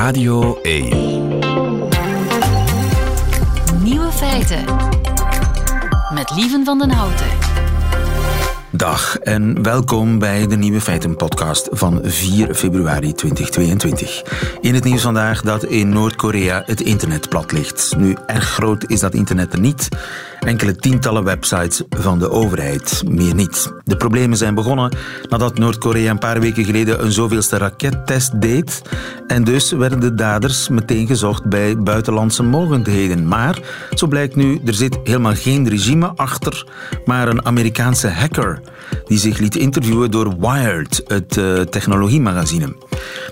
Radio 1. Nieuwe feiten. Met Lieven van den Houten. Dag en welkom bij de Nieuwe Feiten podcast van 4 februari 2022. In het nieuws vandaag dat in Noord-Korea het internet plat ligt. Nu, erg groot is dat internet er niet. Enkele tientallen websites van de overheid, meer niet. De problemen zijn begonnen nadat Noord-Korea een paar weken geleden een zoveelste rakettest deed. En dus werden de daders meteen gezocht bij buitenlandse mogendheden. Maar, zo blijkt nu, er zit helemaal geen regime achter, maar een Amerikaanse hacker die zich liet interviewen door Wired, het uh, technologiemagazine.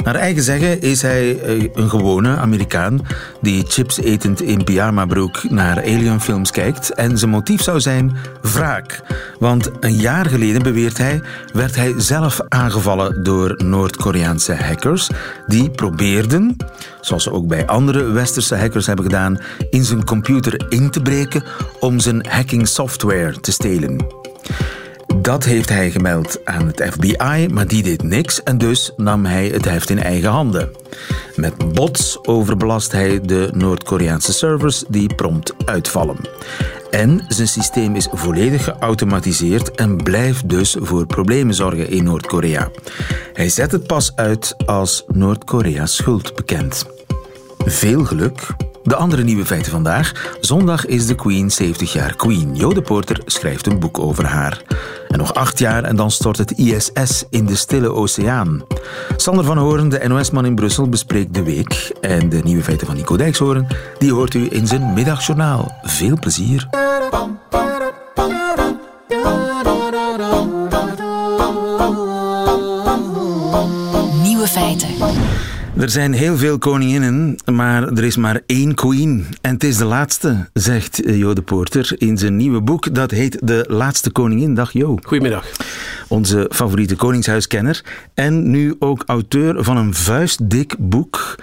Naar eigen zeggen is hij uh, een gewone Amerikaan die chips etend in pyjamabroek naar alienfilms kijkt en zijn motief zou zijn wraak. Want een jaar geleden, beweert hij, werd hij zelf aangevallen door Noord-Koreaanse hackers die probeerden, zoals ze ook bij andere westerse hackers hebben gedaan, in zijn computer in te breken om zijn hacking software te stelen. Dat heeft hij gemeld aan het FBI, maar die deed niks en dus nam hij het heft in eigen handen. Met bots overbelast hij de Noord-Koreaanse servers die prompt uitvallen. En zijn systeem is volledig geautomatiseerd en blijft dus voor problemen zorgen in Noord-Korea. Hij zet het pas uit als Noord-Korea schuld bekend. Veel geluk. De andere nieuwe feiten vandaag. Zondag is de Queen 70 jaar Queen. Jode Porter schrijft een boek over haar. En nog acht jaar en dan stort het ISS in de Stille Oceaan. Sander van Horen, de NOS-man in Brussel, bespreekt de week. En de nieuwe feiten van Nico Dijkshoorn, die hoort u in zijn middagjournaal. Veel plezier. Er zijn heel veel koninginnen, maar er is maar één queen. En het is de laatste, zegt Jo Porter in zijn nieuwe boek. Dat heet De Laatste Koningin. Dag Jo. Goedemiddag. Onze favoriete koningshuiskenner. En nu ook auteur van een vuistdik boek.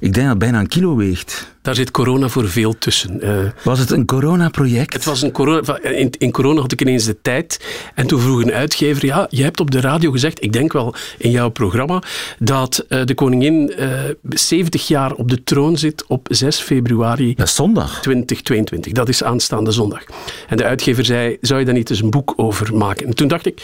Ik denk dat het bijna een kilo weegt. Daar zit corona voor veel tussen. Uh, was het een corona-project? Het was een corona... In, in, corona had ik ineens de tijd. En toen vroeg een uitgever, ja, je hebt op de radio gezegd, ik denk wel in jouw programma, dat uh, de koningin uh, 70 jaar op de troon zit op 6 februari... Dat is zondag. 2022. Dat is aanstaande zondag. En de uitgever zei, zou je daar niet eens een boek over maken? En toen dacht ik,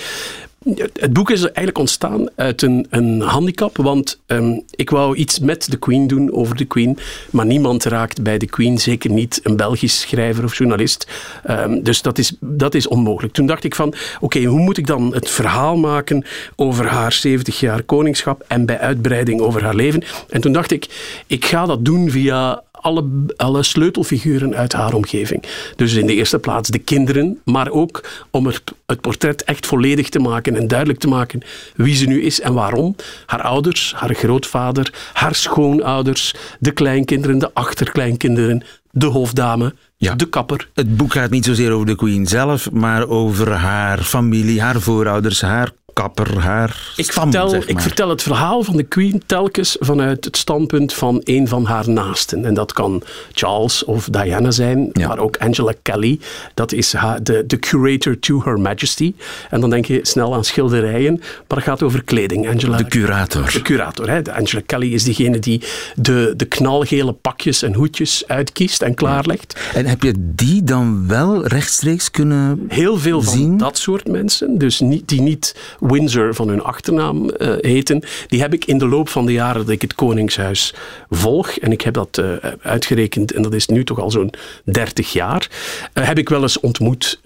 het boek is eigenlijk ontstaan uit een, een handicap, want um, ik wou iets met de Queen doen over de Queen, maar niemand raakt bij de Queen, zeker niet een Belgisch schrijver of journalist. Um, dus dat is, dat is onmogelijk. Toen dacht ik van, oké, hoe moet ik dan het verhaal maken over haar 70 jaar koningschap en bij uitbreiding over haar leven? En toen dacht ik, ik ga dat doen via alle, alle sleutelfiguren uit haar omgeving. Dus in de eerste plaats de kinderen, maar ook om het, het portret echt volledig te maken en duidelijk te maken wie ze nu is en waarom. Haar ouders, haar grootvader, haar schoonouders, de kleinkinderen, de achterkleinkinderen, de hofdame, ja. de kapper. Het boek gaat niet zozeer over de queen zelf, maar over haar familie, haar voorouders, haar kapper, haar ik stam, vertel, zeg maar. Ik vertel het verhaal van de Queen telkens vanuit het standpunt van een van haar naasten. En dat kan Charles of Diana zijn, ja. maar ook Angela Kelly. Dat is haar, de, de curator to Her Majesty. En dan denk je snel aan schilderijen, maar het gaat over kleding. Angela, de curator. De curator. Hè. Angela Kelly is diegene die de, de knalgele pakjes en hoedjes uitkiest en klaarlegt. Ja. En heb je die dan wel rechtstreeks kunnen Heel veel zien? van dat soort mensen, dus niet, die niet Windsor van hun achternaam uh, heten, die heb ik in de loop van de jaren dat ik het Koningshuis volg, en ik heb dat uh, uitgerekend, en dat is nu toch al zo'n 30 jaar, uh, heb ik wel eens ontmoet,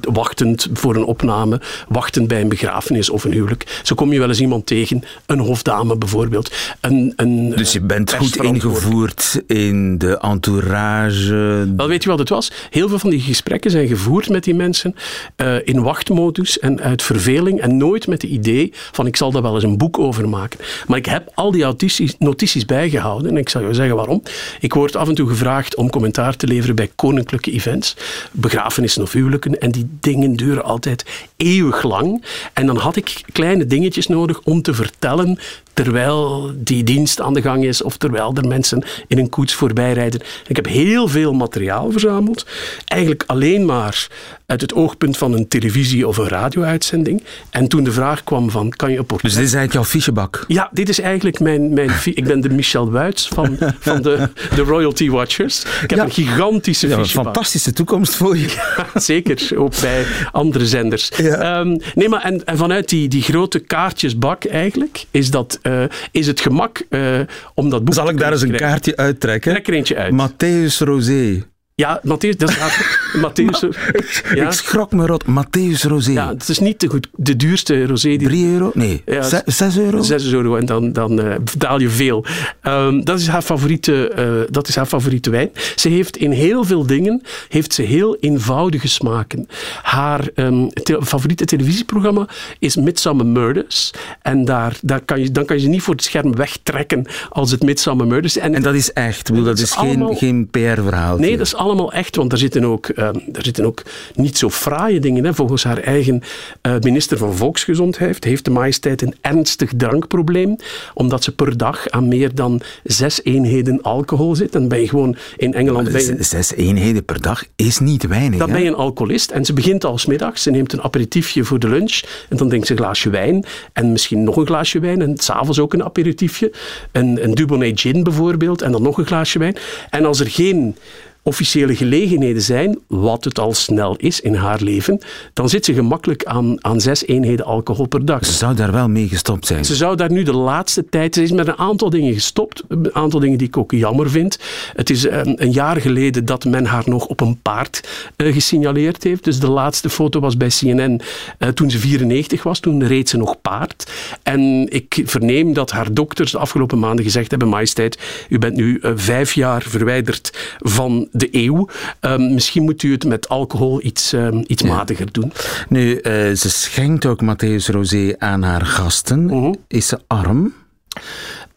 wachtend voor een opname, wachtend bij een begrafenis of een huwelijk. Zo kom je wel eens iemand tegen, een hofdame bijvoorbeeld. Een, een, dus je bent goed ingevoerd in de entourage? Wel, weet je wat het was? Heel veel van die gesprekken zijn gevoerd met die mensen in wachtmodus en uit verveling en nooit met het idee van ik zal daar wel eens een boek over maken. Maar ik heb al die notities, notities bijgehouden en ik zal je zeggen waarom. Ik word af en toe gevraagd om commentaar te leveren bij koninklijke events, begrafenissen of huwelijken en die dingen duren altijd eeuwig lang. En dan had ik kleine dingetjes nodig om te vertellen terwijl die dienst aan de gang is of terwijl er mensen in een koets voorbij rijden. Ik heb heel veel materiaal verzameld. Eigenlijk alleen maar uit het oogpunt van een televisie- of een radio-uitzending. En toen de vraag kwam van, kan je een portret... Dus dit is eigenlijk jouw fichebak? Ja, dit is eigenlijk mijn... mijn ik ben de Michel Wuits van, van de, de Royalty Watchers. Ik heb Ja. een gigantische Ja, een fichebak. fantastische toekomst voor je. Ja, zeker, ook bij andere zenders. Ehm, nee, maar en, en vanuit die, die grote kaartjesbak eigenlijk, is, dat, eh, is het gemak eh, om dat boek Zal ik daar eens een kaartje uittrekken? Trek er eentje uit. Matthäus Rosé. Ja, Matthäus, dat is Matthäus. Ja, Ik schrok me rot. Matthäus Rosé. ja, het is niet de, goed, de duurste rosé die 3 euro? Nee, Ja, Ze- zes euro? 6 euro en dan, dan eh, betaal je veel. Ehm, dat, is haar favoriete, eh, dat is haar favoriete wijn. Ze heeft in heel veel dingen heeft ze heel eenvoudige smaken. Haar ehm, te- favoriete televisieprogramma is Midsummer Murders. En daar, daar kan je, dan kan je ze niet voor het scherm wegtrekken als het Midsummer Murders is. En dat is echt. Bedoel, dat Dat is is geen, allemaal- geen PR-verhaal. Nee, dat is allemaal echt, want daar zitten ook, ehm, daar zitten ook niet zo fraaie dingen. Hè. Volgens haar eigen eh, minister van Volksgezondheid heeft de majesteit een ernstig drankprobleem, omdat ze per dag aan meer dan zes eenheden alcohol zit. Dan ben je gewoon in Engeland... Je, Zes eenheden per dag is niet weinig. dan hè? ben je een alcoholist en ze begint al 's middags. Ze neemt een aperitiefje voor de lunch en dan drinkt ze een glaasje wijn en misschien nog een glaasje wijn en s'avonds ook een aperitiefje. Een, een Dubonnet gin bijvoorbeeld en dan nog een glaasje wijn. En als er geen officiële gelegenheden zijn, wat het al snel is in haar leven, dan zit ze gemakkelijk aan, aan zes eenheden alcohol per dag. Ze zou daar wel mee gestopt zijn. Ze zou daar nu de laatste tijd. Ze is met een aantal dingen gestopt. Een aantal dingen die ik ook jammer vind. Het is eh, een jaar geleden dat men haar nog op een paard eh, gesignaleerd heeft. Dus de laatste foto was bij CNN eh, toen ze 94 was. Toen reed ze nog paard. En ik verneem dat haar dokters de afgelopen maanden gezegd hebben: Majesteit, u bent nu vijf jaar verwijderd van de eeuw. Ehm, misschien moet u het met alcohol iets, ehm, iets matiger doen. Nu, eh, ze schenkt ook Matthäus Rosé aan haar gasten. Mhm. Is ze arm?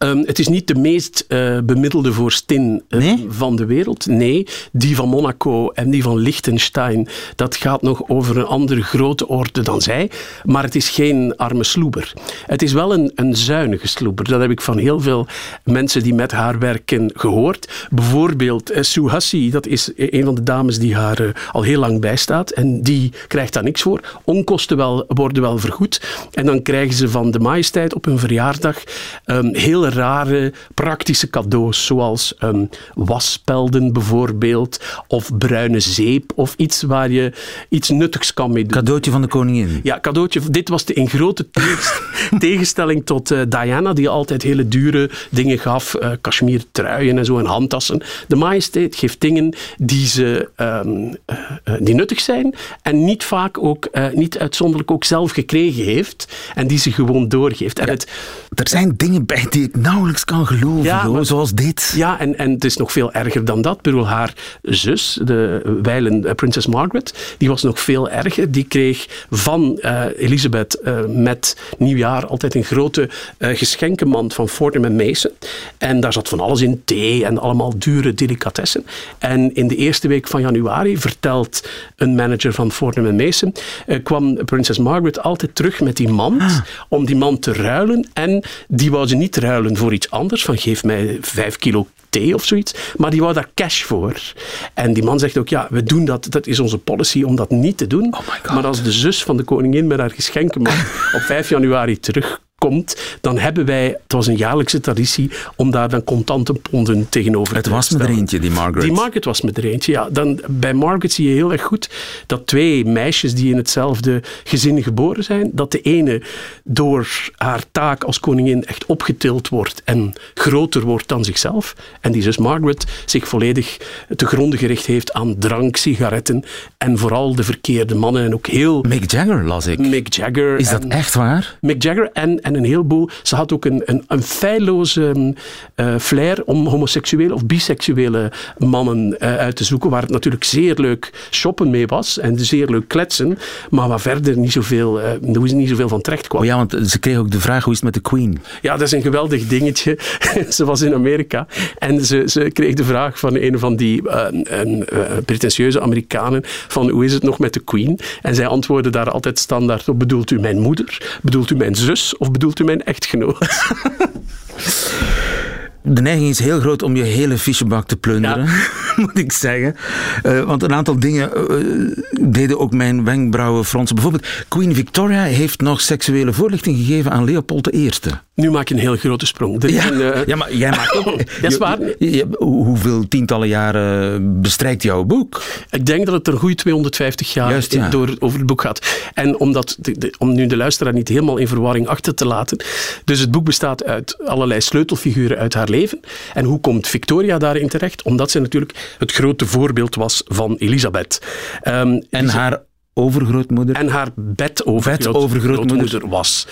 Ehm, het is niet de meest eh, bemiddelde vorstin eh, Nee? van de wereld. Nee, die van Monaco en die van Liechtenstein, dat gaat nog over een andere grote orde dan zij. Maar het is geen arme sloeber. Het is wel een, een zuinige sloeber. Dat heb ik van heel veel mensen die met haar werken gehoord. Bijvoorbeeld Sue Hussey, dat is een van de dames die haar al heel lang bijstaat. En die krijgt daar niks voor. Onkosten wel, worden wel vergoed. En dan krijgen ze van de majesteit op hun verjaardag ehm, heel rare praktische cadeaus, zoals ehm, wasspelden bijvoorbeeld, of bruine zeep, of iets waar je iets nuttigs kan mee doen. Cadeautje van de koningin. Ja, cadeautje. Dit was de, in grote tegenst- tegenstelling tot eh, Diana, die altijd hele dure dingen gaf. eh cashmere truien en zo en handtassen. De majesteit geeft dingen die, ze, ehm, eh, die nuttig zijn en niet vaak ook, niet uitzonderlijk ook zelf gekregen heeft. En die ze gewoon doorgeeft. En het, Er zijn dingen bij die ik nauwelijks kan geloven, Ja, joh, maar- zoals dit. Ja, en, en het is nog veel erger dan dat. Ik bedoel, haar zus, de wijlen eh, prinses Margaret, die was nog veel erger. Die kreeg van eh, Elisabeth eh, met nieuwjaar altijd een grote geschenkenmand van Fortnum Mason. En daar zat van alles in, thee en allemaal dure delicatessen. En in de eerste week van januari vertelt een manager van Fortnum Mason, eh, kwam prinses Margaret altijd terug met die mand om die mand te ruilen. En die wou ze niet ruilen voor iets anders, van geef mij vijf kilo thee of zoiets, maar die wou daar cash voor. En die man zegt ook, ja, we doen dat, dat is onze policy om dat niet te doen. Oh maar als de zus van de koningin met haar geschenkenman op 5 januari terugkomt, dan hebben wij, het was een jaarlijkse traditie, om daar dan contante ponden tegenover Het te was me er stellen. eentje, die Margaret. Die Margaret was met er eentje, ja. Dan, bij Margaret zie je heel erg goed dat twee meisjes die in hetzelfde gezin geboren zijn, dat de ene door haar taak als koningin echt opgetild wordt en groter wordt dan zichzelf. En die zus Margaret zich volledig te gronden gericht heeft aan drank, sigaretten en vooral de verkeerde mannen. En ook heel Mick Jagger las ik. Mick Jagger. Is dat echt waar? Mick Jagger en, en een heleboel. Ze had ook een, een, een feilloze eh, flair om homoseksuele of biseksuele mannen eh, uit te zoeken. Waar het natuurlijk zeer leuk shoppen mee was en zeer leuk kletsen. Maar waar verder niet zoveel, er niet zoveel van terecht kwam. Oh ja, want ze kreeg ook de vraag, hoe is het met de Queen? Ja, dat is een geweldig dingetje. ze was in Amerika en ze, ze kreeg de vraag van een van die pretentieuze Amerikanen van hoe is het nog met de Queen? En zij antwoordde daar altijd standaard op, bedoelt u mijn moeder? Bedoelt u mijn zus? Of bedoelt u mijn echtgenoot? de neiging is heel groot om je hele fichebak te plunderen, moet ik zeggen. Uh, want een aantal dingen uh, deden ook mijn wenkbrauwen fronsen. Bijvoorbeeld, Queen Victoria heeft nog seksuele voorlichting gegeven aan Leopold I. Nu maak je een heel grote sprong. Ja, een, uh... ja, maar jij maakt ook... dat is waar. Je, hoeveel tientallen jaren bestrijkt jouw boek? Ik denk dat het er een goede 250 jaar Juist, ja. door, over het boek gaat. En omdat de, de, om nu de luisteraar niet helemaal in verwarring achter te laten. Dus het boek bestaat uit allerlei sleutelfiguren uit haar leven. En hoe komt Victoria daarin terecht? Omdat ze natuurlijk het grote voorbeeld was van Elisabeth. Um, en haar overgrootmoeder. En haar bedovergrootmoeder was.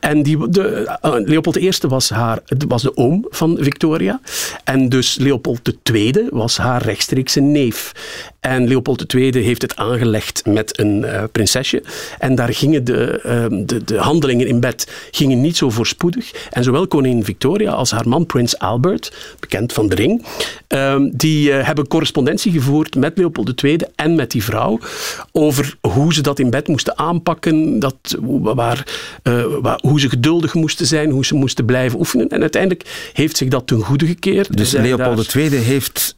En die, de, uh, Leopold I was, haar, was de oom van Victoria. En dus Leopold II was haar rechtstreekse neef. En Leopold II heeft het aangelegd met een uh, prinsesje. En daar gingen de, uh, de, de, handelingen in bed gingen niet zo voorspoedig. En zowel koningin Victoria als haar man prins Albert, bekend van de ring, ehm, die uh, hebben correspondentie gevoerd met Leopold II en met die vrouw over hoe ze dat in bed moesten aanpakken, dat, waar, uh, waar, hoe ze geduldig moesten zijn, hoe ze moesten blijven oefenen. En uiteindelijk heeft zich dat ten goede gekeerd. Dus Leopold II heeft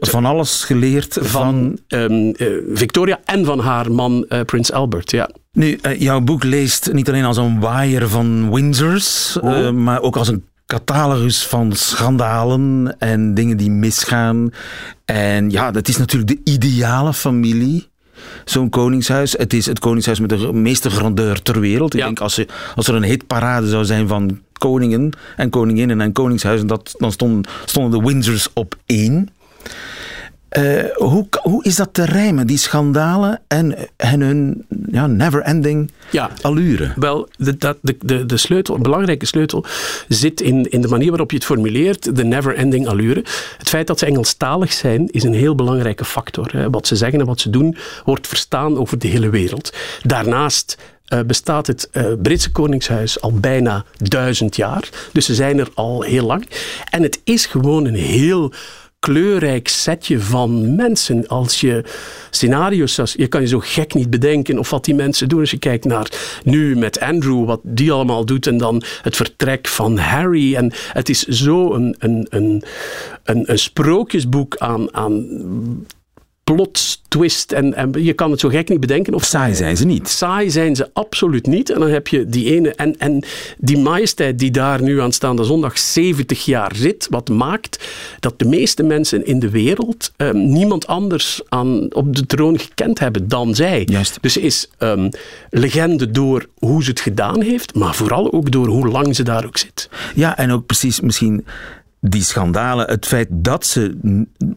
van alles geleerd van, van um, uh, Victoria en van haar man uh, Prins Albert. Ja. Nu, jouw boek leest niet alleen als een waaier van Windsors, oh. maar ook als een catalogus van schandalen en dingen die misgaan. En ja, dat is natuurlijk de ideale familie zo'n koningshuis. Het is het koningshuis met de meeste grandeur ter wereld. Ik denk als, er, als er een hitparade zou zijn van koningen en koninginnen en koningshuizen, dat, dan stonden, stonden de Windsors op één. Uh, hoe, hoe is dat te rijmen, die schandalen en, en hun ja, never-ending ja, allure? Wel, de, dat, de, de, de sleutel, een belangrijke sleutel zit in, in de manier waarop je het formuleert, de never-ending allure. Het feit dat ze Engelstalig zijn, is een heel belangrijke factor. Hè. Wat ze zeggen en wat ze doen, wordt verstaan over de hele wereld. Daarnaast uh, bestaat het uh, Britse Koningshuis al bijna duizend jaar. Dus ze zijn er al heel lang. En het is gewoon een heel kleurrijk setje van mensen. Als je scenario's, je kan je zo gek niet bedenken of wat die mensen doen. Als je kijkt naar nu met Andrew, wat die allemaal doet en dan het vertrek van Harry. En het is zo een, een, een, een, een sprookjesboek aan, aan plot twist. En, en je kan het zo gek niet bedenken. Of saai zijn ze niet. Saai zijn ze absoluut niet. En dan heb je die ene. En, en die majesteit die daar nu aanstaande zondag 70 jaar zit, wat maakt dat de meeste mensen in de wereld um, niemand anders aan, op de troon gekend hebben dan zij. Juist. Dus is um, legende door hoe ze het gedaan heeft, maar vooral ook door hoe lang ze daar ook zit. Ja, en ook precies misschien die schandalen, het feit dat ze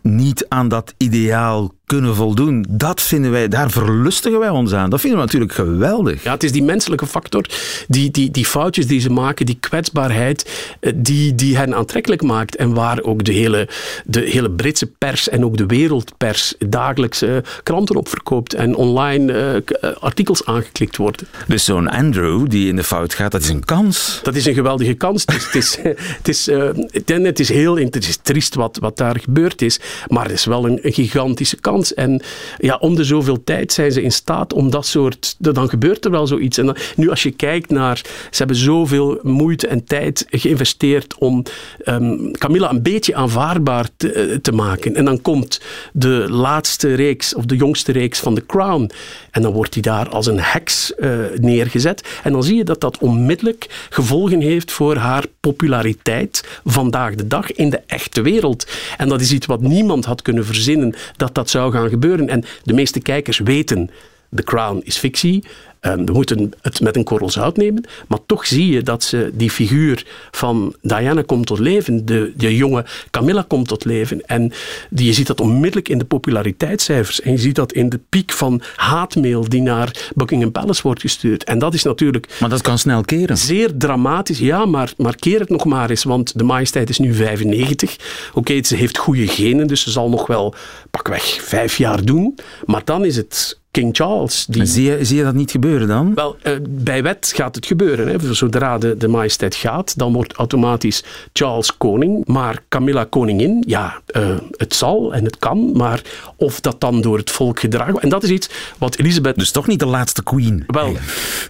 niet aan dat ideaal kunnen voldoen, dat vinden wij, daar verlustigen wij ons aan. Dat vinden we natuurlijk geweldig. Ja, het is die menselijke factor, die, die, die foutjes die ze maken, die kwetsbaarheid, eh, die, die hen aantrekkelijk maakt. En waar ook de hele, de hele Britse pers en ook de wereldpers dagelijks uh, kranten op verkoopt en online uh, artikels aangeklikt worden. Dus zo'n Andrew die in de fout gaat, dat is een kans. Dat is een geweldige kans. het is, het is, het is, het is heel het is triest wat, wat daar gebeurd is, maar het is wel een, een gigantische kans en ja, om de zoveel tijd zijn ze in staat om dat soort. Dan gebeurt er wel zoiets. En nu, als je kijkt naar. Ze hebben zoveel moeite en tijd geïnvesteerd om um, Camilla een beetje aanvaardbaar te, eh, te, maken. En dan komt de laatste reeks, of de jongste reeks van The Crown. En dan wordt hij daar als een heks uh, neergezet. En dan zie je dat dat onmiddellijk gevolgen heeft voor haar populariteit vandaag de dag in de echte wereld. En dat is iets wat niemand had kunnen verzinnen dat dat zou gaan gebeuren. En de meeste kijkers weten, The Crown is fictie. We moeten het met een korrel zout nemen. Maar toch zie je dat ze die figuur van Diana komt tot leven. De, de jonge Camilla komt tot leven. En die, je ziet dat onmiddellijk in de populariteitscijfers. En je ziet dat in de piek van haatmail die naar Buckingham Palace wordt gestuurd. En dat is natuurlijk... Maar dat kan snel keren. Zeer dramatisch. Ja, maar, maar keer het nog maar eens. Want de majesteit is nu 95. Oké, ze heeft goede genen. Dus ze zal nog wel pakweg vijf jaar doen. Maar dan is het King Charles. Die... Zie, je, zie je dat niet gebeuren? dan? Wel, uh, bij wet gaat het gebeuren. Hè. Zodra de, de majesteit gaat, dan wordt automatisch Charles koning. Maar Camilla koningin, ja, uh, het zal en het kan. Maar of dat dan door het volk gedragen wordt. En dat is iets wat Elisabeth. Dus toch niet de laatste queen? Wel,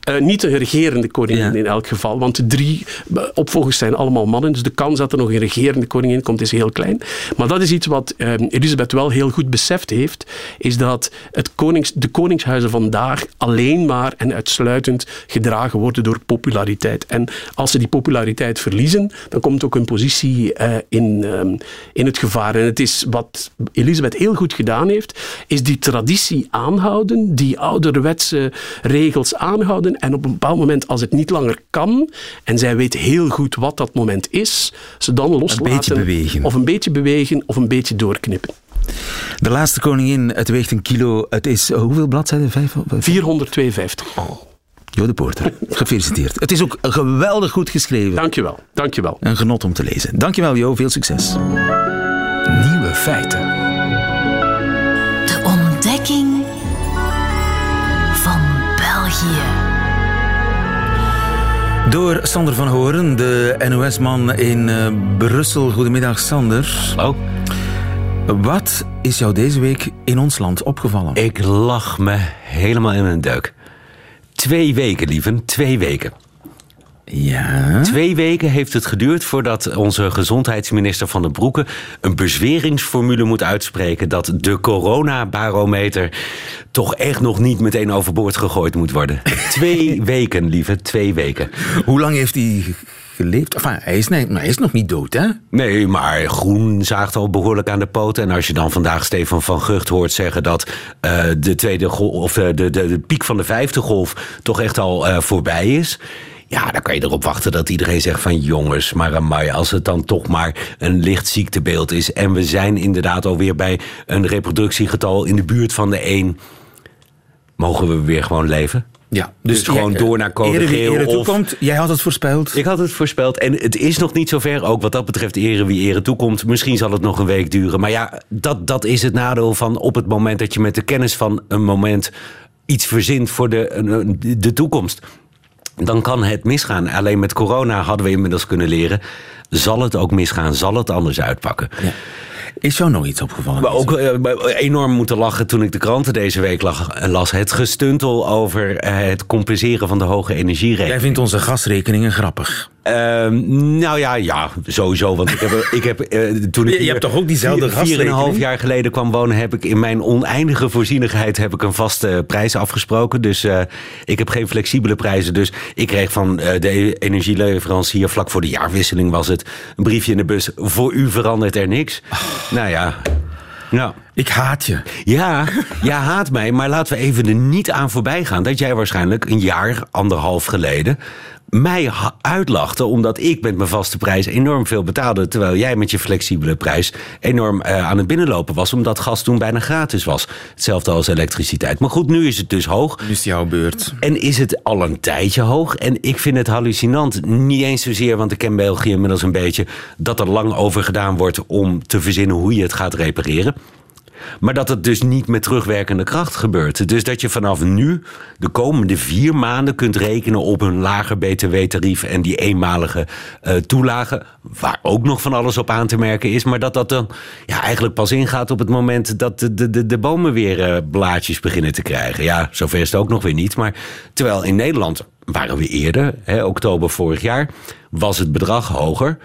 uh, niet de regerende koningin ja. in elk geval. Want de drie opvolgers zijn allemaal mannen. Dus de kans dat er nog een regerende koningin komt is heel klein. Maar dat is iets wat Elisabeth wel heel goed beseft heeft. Is dat het konings, de koningshuizen vandaag alleen maar en uitsluitend gedragen worden door populariteit. En als ze die populariteit verliezen, dan komt ook hun positie uh, in, um, in het gevaar. En het is wat Elisabeth heel goed gedaan heeft, is die traditie aanhouden, die ouderwetse regels aanhouden. En op een bepaald moment, als het niet langer kan, en zij weet heel goed wat dat moment is, ze dan loslaten. Een beetje bewegen. Of een beetje bewegen, of een beetje doorknippen. De laatste koningin, het weegt een kilo. Het is hoeveel bladzijden? Vijf, 452. Oh. Jo de Poorter, gefeliciteerd. Het is ook geweldig goed geschreven. Dankjewel, dankjewel. Een genot om te lezen. Dankjewel Jo, veel succes. Nieuwe feiten. De ontdekking van België. Door Sander van Horen, de NOS-man in uh, Brussel. Goedemiddag, Sander. Hallo. Wat is jou deze week in ons land opgevallen? Ik lag me helemaal in een duik. Twee weken, lieven, twee weken. Ja. Twee weken heeft het geduurd voordat onze gezondheidsminister Van den Broeke een bezweringsformule moet uitspreken dat de coronabarometer toch echt nog niet meteen overboord gegooid moet worden. twee weken, lieve, twee weken. Hoe lang heeft hij geleefd? Enfin, hij is, nee, maar hij is nog niet dood, hè? Nee, maar Groen zaagt al behoorlijk aan de poten. En als je dan vandaag Stefan van Gucht hoort zeggen dat uh, de tweede golf, of de, de, de, piek van de vijfde golf toch echt al uh, voorbij is. Ja, dan kan je erop wachten dat iedereen zegt van jongens, maar amai, als het dan toch maar een licht ziektebeeld is. En we zijn inderdaad alweer bij een reproductiegetal in de buurt van de 1. Mogen we weer gewoon leven? Ja, dus, dus gewoon door naar code ere wie ere of- toekomt. Jij had het voorspeld. Ik had het voorspeld. En het is nog niet zover. Ook wat dat betreft ere wie ere toekomt. Misschien zal het nog een week duren. Maar ja, dat, dat is het nadeel van op het moment dat je met de kennis van een moment iets verzint voor de, de toekomst. Dan kan het misgaan. Alleen met corona hadden we inmiddels kunnen leren. Zal het ook misgaan? Zal het anders uitpakken? Ja. Is jou nog iets opgevallen? Maar ook uh, enorm moeten lachen toen ik de kranten deze week lag, las. Het gestuntel over uh, het compenseren van de hoge energierekening. Jij vindt onze gasrekeningen grappig. Uh, nou ja, ja, sowieso. Want ik heb, ik heb uh, toen ik je, hebt toch ook diezelfde vier, en een half jaar geleden kwam wonen, heb ik in mijn oneindige voorzienigheid heb ik een vaste prijs afgesproken. Dus uh, ik heb geen flexibele prijzen. Dus ik kreeg van uh, de energieleverancier vlak voor de jaarwisseling was het een briefje in de bus. Voor u verandert er niks. Oh. Nou ja. Nou. Ik haat je. Ja, jij haat mij, maar laten we even er niet aan voorbij gaan dat jij waarschijnlijk een jaar, anderhalf geleden mij uitlachte omdat ik met mijn vaste prijs enorm veel betaalde, terwijl jij met je flexibele prijs enorm uh, aan het binnenlopen was, omdat gas toen bijna gratis was. Hetzelfde als elektriciteit. Maar goed, nu is het dus hoog. Nu is het jouw beurt. En is het al een tijdje hoog. En ik vind het hallucinant. Niet eens zozeer, want ik ken België inmiddels een beetje, dat er lang over gedaan wordt om te verzinnen hoe je het gaat repareren. Maar dat het dus niet met terugwerkende kracht gebeurt. Dus dat je vanaf nu de komende vier maanden kunt rekenen op een lager btw-tarief en die eenmalige uh, toelage. Waar ook nog van alles op aan te merken is. Maar dat dat dan ja, eigenlijk pas ingaat op het moment dat de, de, de, de bomen weer uh, blaadjes beginnen te krijgen. Ja, zover is het ook nog weer niet. Maar terwijl in Nederland waren we eerder, hè, oktober vorig jaar, was het bedrag hoger.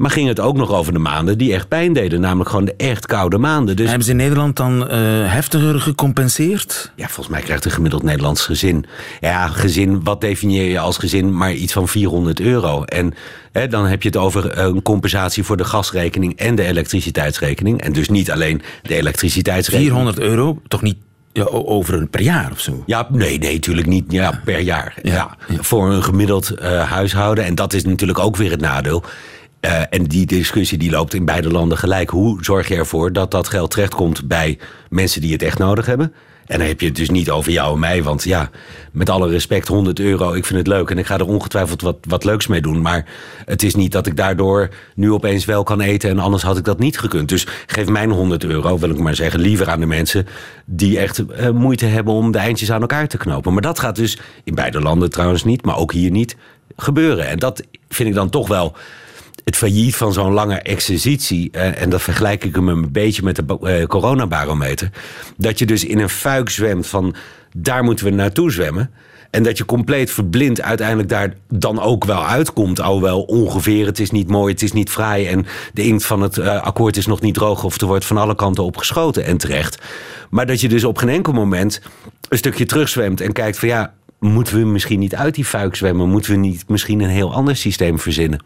Maar ging het ook nog over de maanden die echt pijn deden. Namelijk gewoon de echt koude maanden. Dus... Hebben ze in Nederland dan uh, heftiger gecompenseerd? Ja, volgens mij krijgt een gemiddeld Nederlands gezin. Ja, gezin, wat definieer je als gezin? Maar iets van 400 euro. En hè, dan heb je het over een compensatie voor de gasrekening en de elektriciteitsrekening. En dus niet alleen de elektriciteitsrekening. 400 euro, toch niet ja, over een per jaar of zo? Ja, nee, nee, natuurlijk niet. Ja, per jaar. Ja. Voor een gemiddeld uh, huishouden. En dat is natuurlijk ook weer het nadeel. Uh, en die discussie die loopt in beide landen gelijk. Hoe zorg je ervoor dat dat geld terechtkomt bij mensen die het echt nodig hebben? En dan heb je het dus niet over jou en mij. Want ja, met alle respect, 100 euro, ik vind het leuk. En ik ga er ongetwijfeld wat, wat leuks mee doen. Maar het is niet dat ik daardoor nu opeens wel kan eten. En anders had ik dat niet gekund. Dus geef mijn 100 euro, wil ik maar zeggen, liever aan de mensen die echt eh, moeite hebben om de eindjes aan elkaar te knopen. Maar dat gaat dus in beide landen trouwens niet, maar ook hier niet gebeuren. En dat vind ik dan toch wel het failliet van zo'n lange exercitie, eh, en dat vergelijk ik hem een beetje met de bo- eh, coronabarometer, dat je dus in een fuik zwemt van daar moeten we naartoe zwemmen. En dat je compleet verblind uiteindelijk daar dan ook wel uitkomt. Alhoewel ongeveer, het is niet mooi, het is niet fraai. En de inkt van het eh, akkoord is nog niet droog. Of er wordt van alle kanten op geschoten en terecht. Maar dat je dus op geen enkel moment een stukje terugzwemt en kijkt van ja, moeten we misschien niet uit die fuik zwemmen? Moeten we niet misschien een heel ander systeem verzinnen?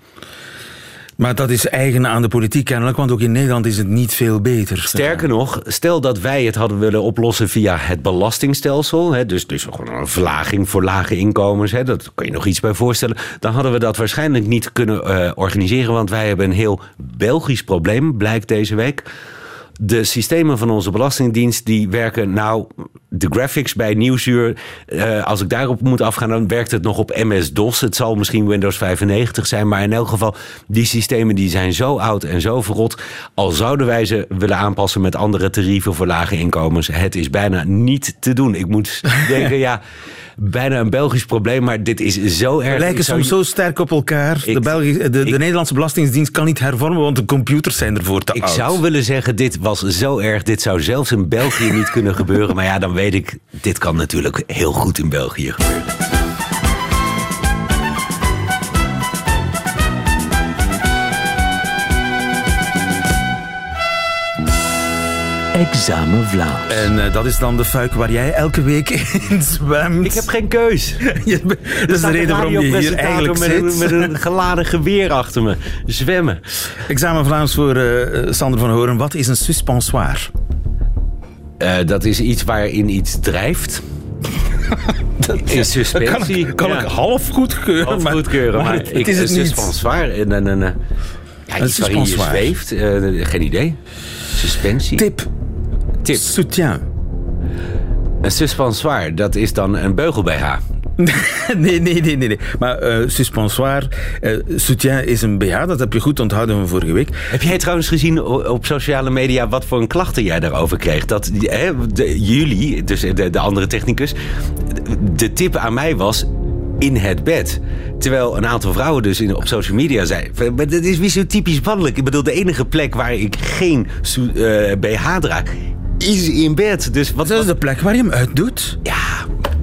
Maar dat is eigen aan de politiek kennelijk, want ook in Nederland is het niet veel beter. Sterker nog, stel dat wij het hadden willen oplossen via het belastingstelsel. Hè, dus, dus gewoon een verlaging voor lage inkomens. Hè, dat kan je nog iets bij voorstellen. Dan hadden we dat waarschijnlijk niet kunnen eh, organiseren. Want wij hebben een heel Belgisch probleem, blijkt deze week. De systemen van onze Belastingdienst die werken nou... De graphics bij Nieuwsuur, eh, als ik daarop moet afgaan... dan werkt het nog op MS-DOS. Het zal misschien Windows 95 zijn. Maar in elk geval, die systemen die zijn zo oud en zo verrot. Al zouden wij ze willen aanpassen met andere tarieven voor lage inkomens... het is bijna niet te doen. Ik moet denken, ja... Bijna een Belgisch probleem, maar dit is zo erg. We lijken Ik soms zo sterk op elkaar. Ik- de, de, de ik- Nederlandse Belastingdienst kan niet hervormen, want de computers zijn ervoor te Ik oud. zou willen zeggen, dit was zo erg. Dit zou zelfs in België niet kunnen gebeuren. Maar ja, dan weet ik, dit kan natuurlijk heel goed in België gebeuren. Examen Vlaams. En eh, dat is dan de fuik waar jij elke week in zwemt. Ik heb geen keus. Je- dat is de reden waarom je hier eigenlijk met, zit. Een, met een geladen geweer achter me. Zwemmen. Examen Vlaams voor eh, Sander van Horen. Wat is een suspensoir? Eh, dat is iets waarin iets drijft. in suspensie. kan, kan Ja. ik half goedkeuren. Half maar- goedkeuren, maar, het, ik, is het een niet. suspensoir. En, en, en, eh, ja, Een iets waarin je zweeft. eh, geen idee. Suspensie. Tip. Tip. Soutien. Een suspensoir, dat is dan een beugel BH. nee, nee, nee, nee, nee. Maar eh suspensoir, eh, soutien is een BH. Dat heb je goed onthouden van vorige week. Heb jij trouwens gezien op sociale media wat voor een klachten jij daarover kreeg? Dat hè, de, jullie, dus de, de andere technicus, de tip aan mij was in het bed. Terwijl een aantal vrouwen dus in, op social media zei... van, Maar dat is weer zo typisch mannelijk. Ik bedoel, de enige plek waar ik geen su- eh, BH draag is in bed. Dus wat... Dat is de plek waar je hem uitdoet. ja,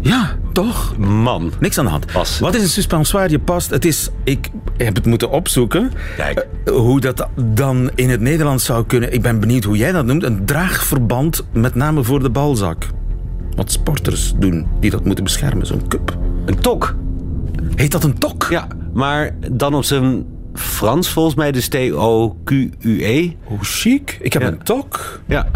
Ja, toch? man. Niks aan de hand. Pas. Wat is een suspensoir? Je past. Het is. Ik heb het moeten opzoeken. Kijk. Eh, hoe dat dan in het Nederlands zou kunnen. Ik ben benieuwd hoe jij dat noemt. Een draagverband, met name voor de balzak. Wat sporters doen die dat moeten beschermen, zo'n cup. Een tok. Heet dat een tok? Ja, maar dan op zijn Frans volgens mij, dus T-O-Q-U-E. Hoe chic. Ik heb Ja. een tok. Ja.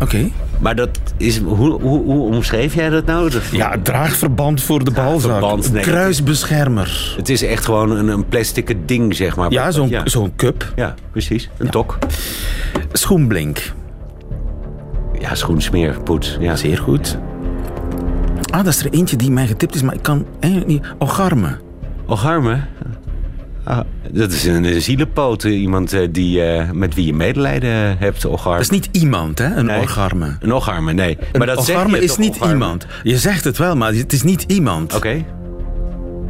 Oké. Maar dat is, hoe, hoe, hoe omschreef jij dat nou? Dat- Ja, draagverband voor de balzak. Draagverband, nee. Kruisbeschermer. Het is echt gewoon een, een plastic ding, zeg maar. Ja, zo'n ja. zo'n cup. Ja, precies. Een tok. Schoenblink. Ja, schoensmeer, poets. Ja. Zeer goed. Ah, dat is er eentje die mij getipt is, maar ik kan eigenlijk niet. Ogarme. Ocharme. Ah, dat is een, een zielenpoot. eh, Iemand eh, die, eh, met wie je medelijden hebt, ocharme. Dat is niet iemand, hè? Een Nee. ogarme. Een ocharme, nee. Een maar dat zeg ogarme je is niet iemand. Je zegt het wel, maar het is niet iemand. Oké.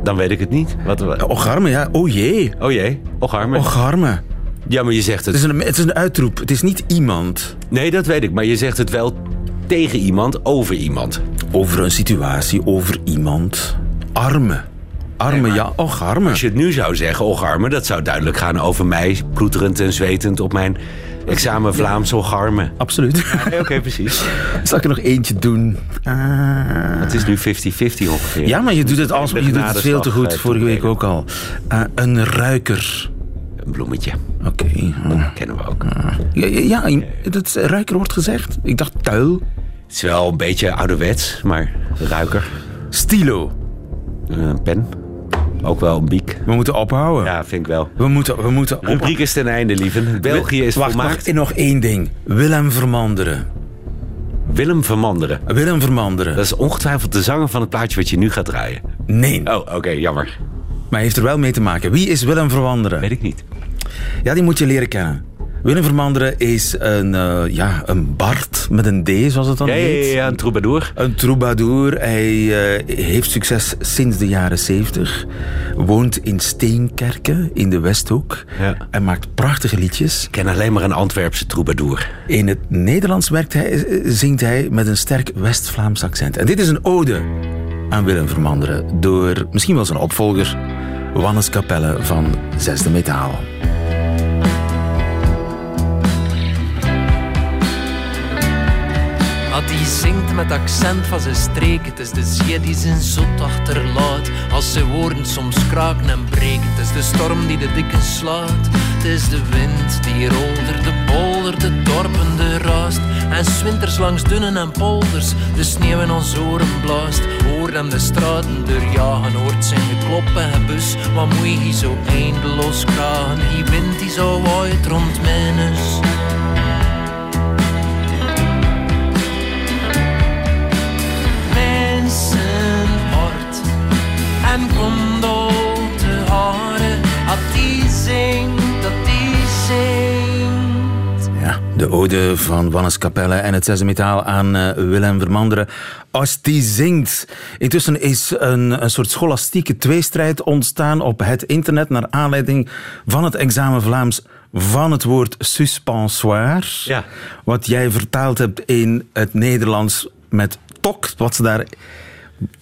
Dan weet ik het niet. Wat, wat- Ogarme, ja. Oh jee. Oh jee, ocharme. Ogarme. Ja, maar je zegt Het het. is, een, het is een uitroep. Het is niet iemand. Nee, dat weet ik. Maar je zegt het wel tegen iemand, over iemand. Over een situatie, over iemand. Arme. Arme, Nee, ja. Ogarme. Als je het nu zou zeggen, ocharme, dat zou duidelijk gaan over mij, ploeterend en zwetend op mijn examen Vlaams ocharme. Absoluut. Oké, precies. Zal ik er nog eentje doen? Ah. Het is nu 50-50 ongeveer. Ja, maar je doet het, als, je doet het veel te goed. eh, Vorige week ook al. Ah, een ruiker. Een bloemetje, Oké. ah. kennen we ook. Ja, dat ruiker wordt gezegd. Ik dacht tuil. Het is wel een beetje ouderwets, maar ruiker. Stilo. Een pen. Ook wel een biek. We moeten ophouden. Ja, vind ik wel. We moeten, we moeten ophouden. Rubriek is ten einde, lieven. België is Wacht, volmaakt. wacht, nog één ding. Willem Vermanderen. Willem Vermanderen. Willem Vermanderen. Dat is ongetwijfeld de zanger van het plaatje wat je nu gaat draaien. Nee, Oh, oké, jammer. maar hij heeft er wel mee te maken. Wie is Willem Vermanderen? Weet ik niet. Ja, die moet je leren kennen. Willem Vermanderen is een, eh, ja, een Bart met een D, zoals het dan Ja, heet. ja, ja, een troubadour. Een troubadour. Hij eh, heeft succes sinds de jaren 70. Woont in Steenkerken in de Westhoek. Ja. Hij maakt prachtige liedjes. Ik ken alleen maar een Antwerpse troubadour. In het Nederlands werkt hij, eh, zingt hij met een sterk West-Vlaams accent. En dit is een ode aan Willem Vermanderen door misschien wel zijn opvolger, Wannes Capelle van Zesde Metaal. Ah, die zingt met accent van zijn streek. Het is de zee die zijn zot achterlaat. Als zijn woorden soms kraken en breken. Het is de storm die de dikken slaat. Het is de wind die rolder, de bolder, de dorpen, de raast. En swinters langs dunnen en polders. De sneeuw in ons oren blaast. Hoort hem de straten doorjagen. Hoort zijn geklop en gebus. Wat moet je zo eindeloos kragen? Die wind die zo waait rond mijn. En condote haren. Dat die zingt, dat die zingt. Ja, de ode van Wannes Capelle en het Zesde Metaal aan eh, Willem Vermanderen. Als die zingt. Intussen is een, een soort scholastieke tweestrijd ontstaan op het internet naar aanleiding van het examen Vlaams van het woord suspensoir. Ja. Wat jij vertaald hebt in het Nederlands met tok, wat ze daar...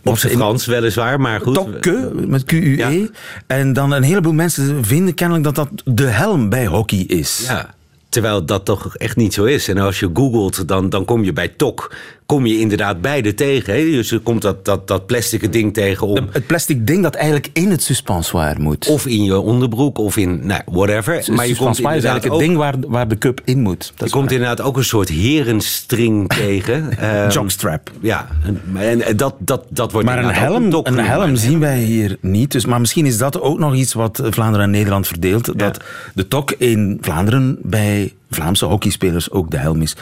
Op zijn Frans weliswaar, maar goed. Tokke, met Q-U-E. Ja. En dan een heleboel mensen vinden kennelijk dat dat de helm bij hockey is. Ja, terwijl dat toch echt niet zo is. En als je googelt, dan, dan kom je bij TOC. Kom je inderdaad beide tegen. Hè? Dus er komt dat, dat, dat plastic ding tegen om. Het plastic ding dat eigenlijk in het suspensoir moet. Of in je onderbroek, of in, nou, whatever. Maar je komt is eigenlijk ook, het ding waar, waar de cup in moet. Dat je komt waar. inderdaad ook een soort herenstring tegen. Jockstrap. Ja, en, en dat, dat, dat wordt Maar een helm, een helm zien wij hier niet. Dus, maar misschien is dat ook nog iets wat Vlaanderen en Nederland verdeelt. Dat de tok in Vlaanderen bij Vlaamse hockeyspelers ook de helm is.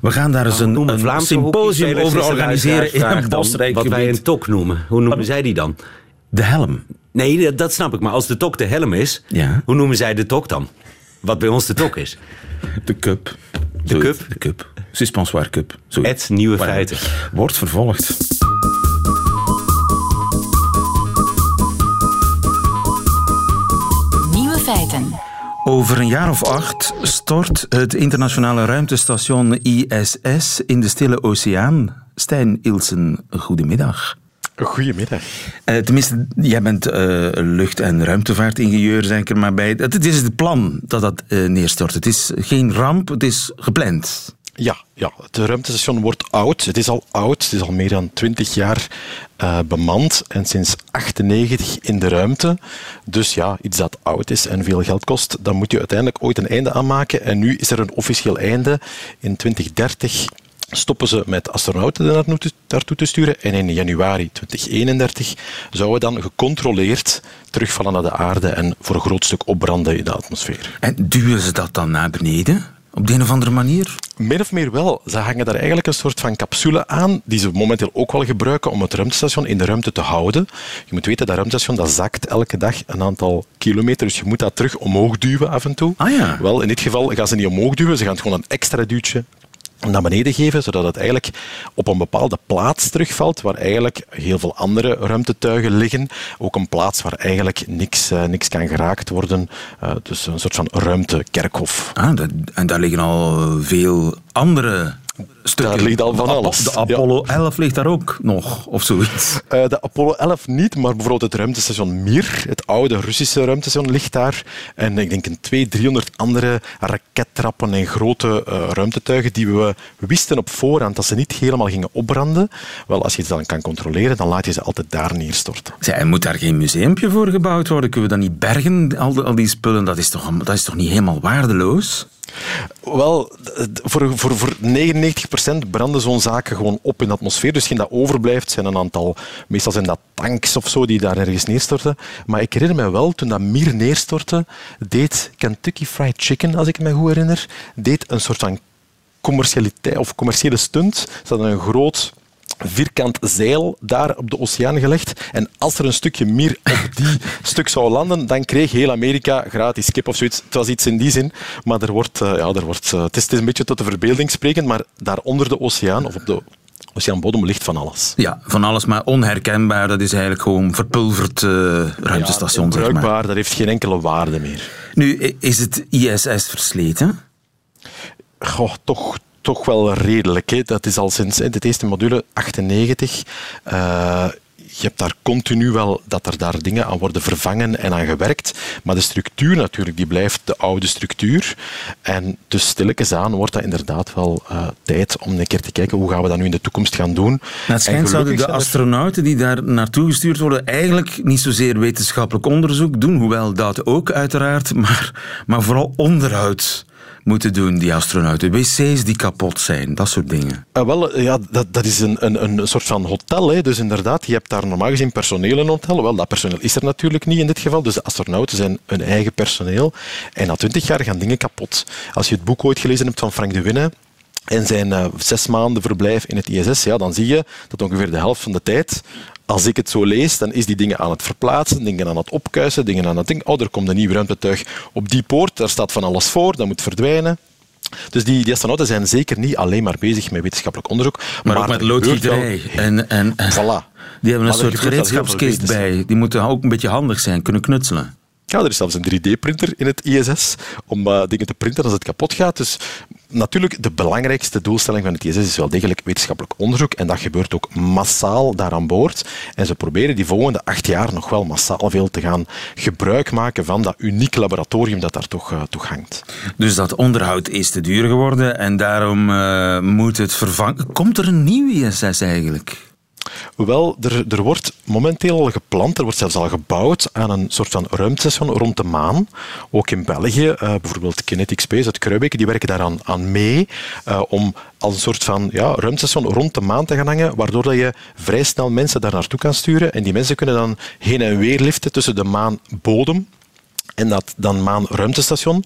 We gaan daar eens een, Noemen een Vlaamse symposium over organiseren in een bosrijk Wat wij een TOC noemen. Hoe noemen zij die dan? De helm. Nee, dat, dat snap ik. Maar als de TOC de helm is, Ja. hoe noemen zij de TOC dan? Wat bij ons de TOC is. De cup. De Zoiets. cup? De cup. Suspensoir cup. Zoiets. Het nieuwe feiten. Wordt vervolgd. Over een jaar of acht stort het internationale ruimtestation ISS in de Stille Oceaan. Stijn Ilsen, goedemiddag. Goedemiddag. Eh, tenminste, jij bent eh, lucht- en ruimtevaartingenieur, zeg ik er maar bij. Het, het is het plan dat dat eh, neerstort. Het is geen ramp, het is gepland. Ja, ja, het ruimtestation wordt oud. Het is al oud. Het is al meer dan 20 jaar eh, bemand en sinds 98 in de ruimte. Dus ja, iets dat oud is en veel geld kost, dan moet je uiteindelijk ooit een einde aan maken. En nu is er een officieel einde. In 2030 stoppen ze met astronauten daartoe te sturen. En in januari 2031 zouden we dan gecontroleerd terugvallen naar de aarde en voor een groot stuk opbranden in de atmosfeer. En duwen ze dat dan naar beneden? Op de een of andere manier? Min of meer wel. Ze hangen daar eigenlijk een soort van capsule aan, die ze momenteel ook wel gebruiken om het ruimtestation in de ruimte te houden. Je moet weten, dat ruimtestation dat zakt elke dag een aantal kilometer, dus je moet dat terug omhoog duwen af en toe. Ah ja. Wel, in dit geval gaan ze niet omhoog duwen, ze gaan het gewoon een extra duwtje naar beneden geven, zodat het eigenlijk op een bepaalde plaats terugvalt, waar eigenlijk heel veel andere ruimtetuigen liggen. Ook een plaats waar eigenlijk niks, eh, niks kan geraakt worden. Eh, dus een soort van ruimtekerkhof. Ah, en daar liggen al veel andere stukken. Daar ligt al van De alles, De ja. Apollo 11 ligt daar ook nog, of zoiets. Eh, de Apollo 11 niet, maar bijvoorbeeld het ruimtestation Mir, het oude Russische ruimtestation, ligt daar. En ik denk een 200, 300 andere rakettrappen en grote eh, ruimtetuigen die we wisten op voorhand dat ze niet helemaal gingen opbranden. Wel, als je het dan kan controleren, dan laat je ze altijd daar neerstorten. Zij, moet daar geen museumpje voor gebouwd worden? Kunnen we dat niet bergen, al, die- al die spullen? Dat is, toch, dat is toch niet helemaal waardeloos? Wel, d- voor, voor, voor 99% branden zo'n zaken gewoon op in de atmosfeer. Dus geen dat overblijft zijn een aantal, meestal zijn dat tanks of zo die daar ergens neerstorten. Maar ik herinner me wel, toen dat Mir neerstortte, deed Kentucky Fried Chicken, als ik me goed herinner, deed een soort van commercialiteit of commerciële stunt. Ze hadden een groot vierkant zeil daar op de oceaan gelegd. En als er een stukje meer op die stuk zou landen, dan kreeg heel Amerika gratis kip of zoiets. Het was iets in die zin, maar er wordt, uh, ja, er wordt, uh, het, is, het is een beetje tot de verbeelding sprekend, maar daar onder de oceaan of op de oceaanbodem ligt van alles. Ja, van alles, maar onherkenbaar. Dat is eigenlijk gewoon verpulverd uh, ruimtestation. Ja, zeg maar. dat heeft geen enkele waarde meer. Nu, is het ISS versleten? Goh, toch, toch wel redelijk. Hè. Dat is al sinds de eerste module 98. Uh, je hebt daar continu wel dat er daar dingen aan worden vervangen en aan gewerkt. Maar de structuur natuurlijk, die blijft de oude structuur. En dus stilletjes aan wordt dat inderdaad wel uh, tijd om een keer te kijken hoe gaan we dat nu in de toekomst gaan doen. Nou, het schijnt zouden de astronauten die daar naartoe gestuurd worden eigenlijk niet zozeer wetenschappelijk onderzoek doen, hoewel dat ook uiteraard, maar, maar vooral onderhoud moeten doen, die astronauten? WC's die kapot zijn, dat soort dingen. Uh, wel, ja, dat, dat is een, een, een soort van hotel. Hè. Dus inderdaad, je hebt daar normaal gezien personeel in hotel. Wel, dat personeel is er natuurlijk niet in dit geval. Dus de astronauten zijn hun eigen personeel. En na twintig jaar gaan dingen kapot. Als je het boek ooit gelezen hebt van Frank de Winne, en zijn uh, zes maanden verblijf in het ISS, ja, dan zie je dat ongeveer de helft van de tijd als ik het zo lees, dan is die dingen aan het verplaatsen, dingen aan het opkuisen, dingen aan het ding. Oh, er komt een nieuw ruimtetuig op die poort, daar staat van alles voor, dat moet verdwijnen. Dus die, die astronauten zijn zeker niet alleen maar bezig met wetenschappelijk onderzoek. Maar, maar ook met loodgieterij. En, en, voilà. Die hebben een soort gereedschapskist bij. Die moeten ook een beetje handig zijn, kunnen knutselen. Ja, er is zelfs een 3D-printer in het ISS om uh, dingen te printen als het kapot gaat. Dus natuurlijk, de belangrijkste doelstelling van het ISS is wel degelijk wetenschappelijk onderzoek. En dat gebeurt ook massaal daar aan boord. En ze proberen die volgende acht jaar nog wel massaal veel te gaan gebruik maken van dat uniek laboratorium dat daar toch, uh, hangt. Dus dat onderhoud is te duur geworden en daarom uh, moet het vervangen. Komt er een nieuw ISS eigenlijk? Wel, er, er wordt momenteel al gepland, er wordt zelfs al gebouwd aan een soort van ruimtestation rond de maan. Ook in België, uh, bijvoorbeeld Kinetic Space uit Kruibeke, die werken daaraan aan mee uh, om als een soort van ja, ruimtestation rond de maan te gaan hangen, waardoor dat je vrij snel mensen daar naartoe kan sturen. En die mensen kunnen dan heen en weer liften tussen de maanbodem en dat dan maanruimtestation.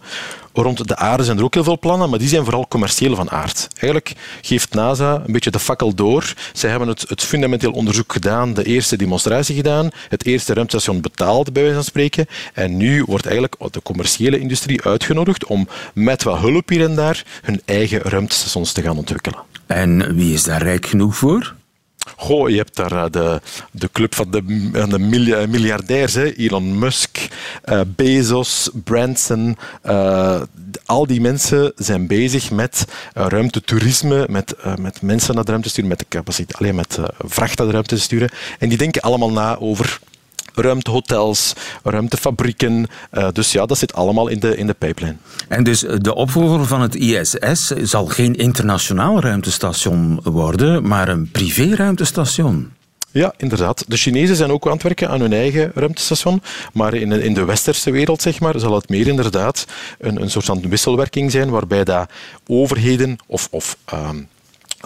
Rond de aarde zijn er ook heel veel plannen, maar die zijn vooral commercieel van aard. Eigenlijk geeft NASA een beetje de fakkel door. Zij hebben het, het fundamenteel onderzoek gedaan, de eerste demonstratie gedaan, het eerste ruimtestation betaald, bij wijze van spreken. En nu wordt eigenlijk de commerciële industrie uitgenodigd om met wat hulp hier en daar hun eigen ruimtestations te gaan ontwikkelen. En wie is daar rijk genoeg voor? Goh, je hebt daar uh, de, de club van de, de miljardairs, hè. Elon Musk, uh, Bezos, Branson. Uh, al die mensen zijn bezig met ruimtetoerisme, met, met mensen naar de ruimte sturen, met de capaciteit, alleen met vracht naar de ruimte te sturen. En die denken allemaal na over ruimtehotels, ruimtefabrieken. Uh, dus ja, dat zit allemaal in de, in de pipeline. En dus de opvolger van het ISS zal geen internationaal ruimtestation worden, maar een privé-ruimtestation. Ja, inderdaad. De Chinezen zijn ook aan het werken aan hun eigen ruimtestation. Maar in, in de westerse wereld zeg maar, zal het meer inderdaad een, een soort van wisselwerking zijn waarbij dat overheden of, of um,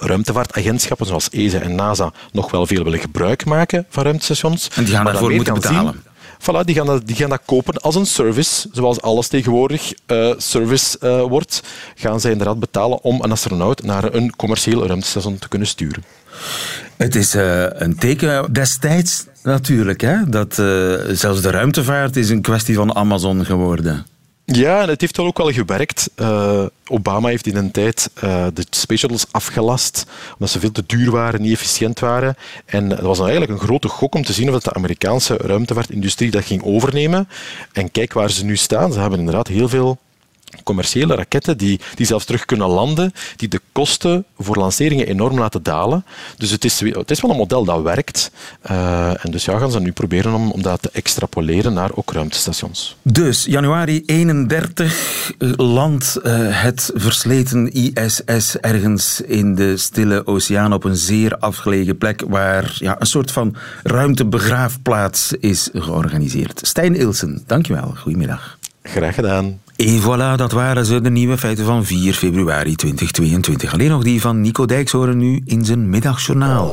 ruimtevaartagentschappen zoals ESA en NASA nog wel veel willen gebruik maken van ruimtestations. En die gaan daarvoor moeten betalen. Zien, Voilà, die gaan, dat, die gaan dat kopen als een service, zoals alles tegenwoordig uh, service uh, wordt. Gaan zij inderdaad betalen om een astronaut naar een commercieel ruimtestation te kunnen sturen. Het is uh, een teken destijds natuurlijk, hè? dat zelfs de ruimtevaart is een kwestie van Amazon geworden. Ja, en het heeft wel ook wel gewerkt. Uh, Obama heeft in een tijd uh, de space shuttles afgelast, omdat ze veel te duur waren, niet efficiënt waren. En dat was dan eigenlijk een grote gok om te zien of de Amerikaanse ruimtevaartindustrie dat ging overnemen. En kijk waar ze nu staan. Ze hebben inderdaad heel veel commerciële raketten die, die zelfs terug kunnen landen, die de kosten voor lanceringen enorm laten dalen. Dus het is, het is wel een model dat werkt. Uh, en dus ja, gaan ze nu proberen om, om dat te extrapoleren naar ook ruimtestations. Dus januari 31 landt uh, het versleten ISS ergens in de stille oceaan op een zeer afgelegen plek waar ja, een soort van ruimtebegraafplaats is georganiseerd. Stijn Ilsen, dankjewel. Goedemiddag. Graag gedaan. En voilà, dat waren ze, de nieuwe feiten van 4 februari 2022. Alleen nog die van Nico Dijks horen nu in zijn middagjournaal.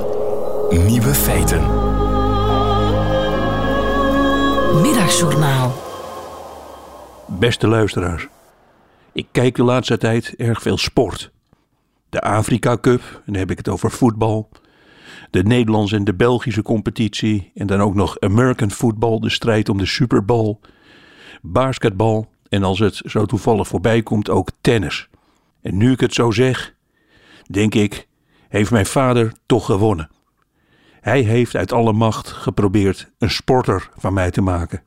Nieuwe feiten. Middagjournaal. Beste luisteraars. Ik kijk de laatste tijd erg veel sport. de Afrika Cup, en dan heb ik het over voetbal. De Nederlandse en de Belgische competitie. En dan ook nog American football, de strijd om de Super Bowl. Basketbal en als het zo toevallig voorbij komt ook tennis. En nu ik het zo zeg, denk ik, heeft mijn vader toch gewonnen. Hij heeft uit alle macht geprobeerd een sporter van mij te maken.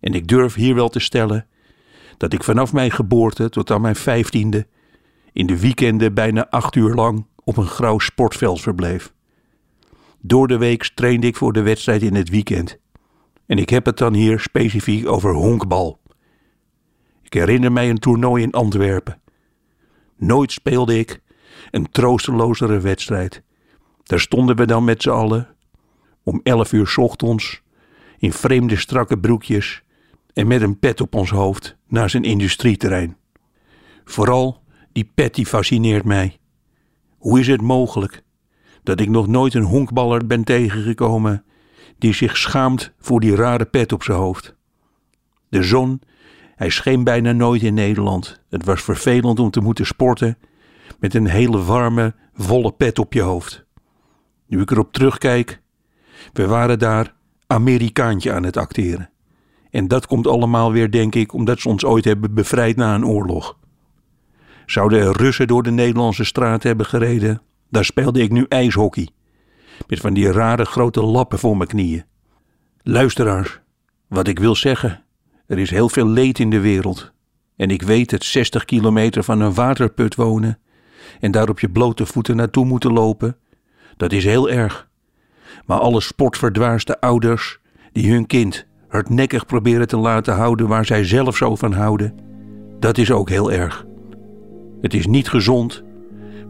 En ik durf hier wel te stellen dat ik vanaf mijn geboorte tot aan mijn vijftiende in de weekenden bijna acht uur lang op een grauw sportveld verbleef. Door de week trainde ik voor de wedstrijd in het weekend. En ik heb het dan hier specifiek over honkbal. Ik herinner mij een toernooi in Antwerpen. Nooit speelde ik een troostelozere wedstrijd. Daar stonden we dan met z'n allen om elf uur ochtends in vreemde strakke broekjes en met een pet op ons hoofd naar zijn industrieterrein. Vooral die pet die fascineert mij. Hoe is het mogelijk dat ik nog nooit een honkballer ben tegengekomen die zich schaamt voor die rare pet op zijn hoofd? De zon, hij scheen bijna nooit in Nederland. Het was vervelend om te moeten sporten met een hele warme, volle pet op je hoofd. Nu ik erop terugkijk, we waren daar Amerikaantje aan het acteren. En dat komt allemaal weer, denk ik, omdat ze ons ooit hebben bevrijd na een oorlog. Zouden er Russen door de Nederlandse straat hebben gereden, daar speelde ik nu ijshockey. Met van die rare grote lappen voor mijn knieën. Luisteraars, wat ik wil zeggen, er is heel veel leed in de wereld. En ik weet het 60 kilometer van een waterput wonen en daar op je blote voeten naartoe moeten lopen, dat is heel erg. Maar alle sportverdwaasde ouders die hun kind hardnekkig proberen te laten houden waar zij zelf zo van houden, dat is ook heel erg. Het is niet gezond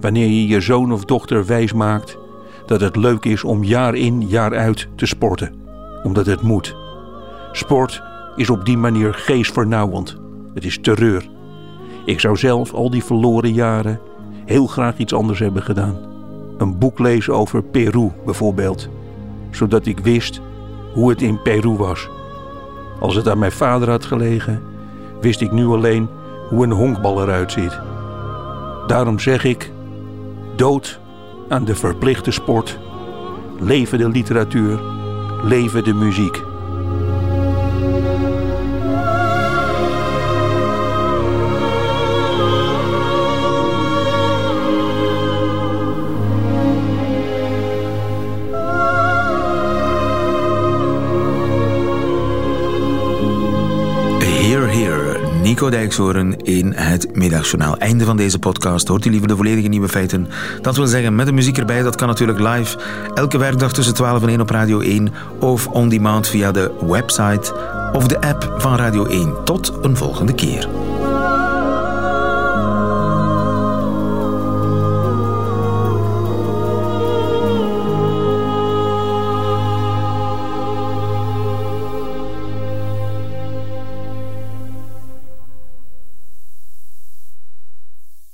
wanneer je je zoon of dochter wijs maakt dat het leuk is om jaar in jaar uit te sporten, omdat het moet. Sport is op die manier geestvernauwend. Het is terreur. Ik zou zelf al die verloren jaren heel graag iets anders hebben gedaan. Een boek lezen over Peru bijvoorbeeld, zodat ik wist hoe het in Peru was. Als het aan mijn vader had gelegen, wist ik nu alleen hoe een honkbal eruit ziet. Daarom zeg ik: dood aan de verplichte sport, leven de literatuur, leven de muziek. In het Middagjournaal. Einde van deze podcast. Hoort u liever de volledige nieuwe feiten? Dat wil zeggen met de muziek erbij. Dat kan natuurlijk live. Elke werkdag tussen 12 en 1 op Radio 1. Of on demand via de website of de app van Radio 1. Tot een volgende keer.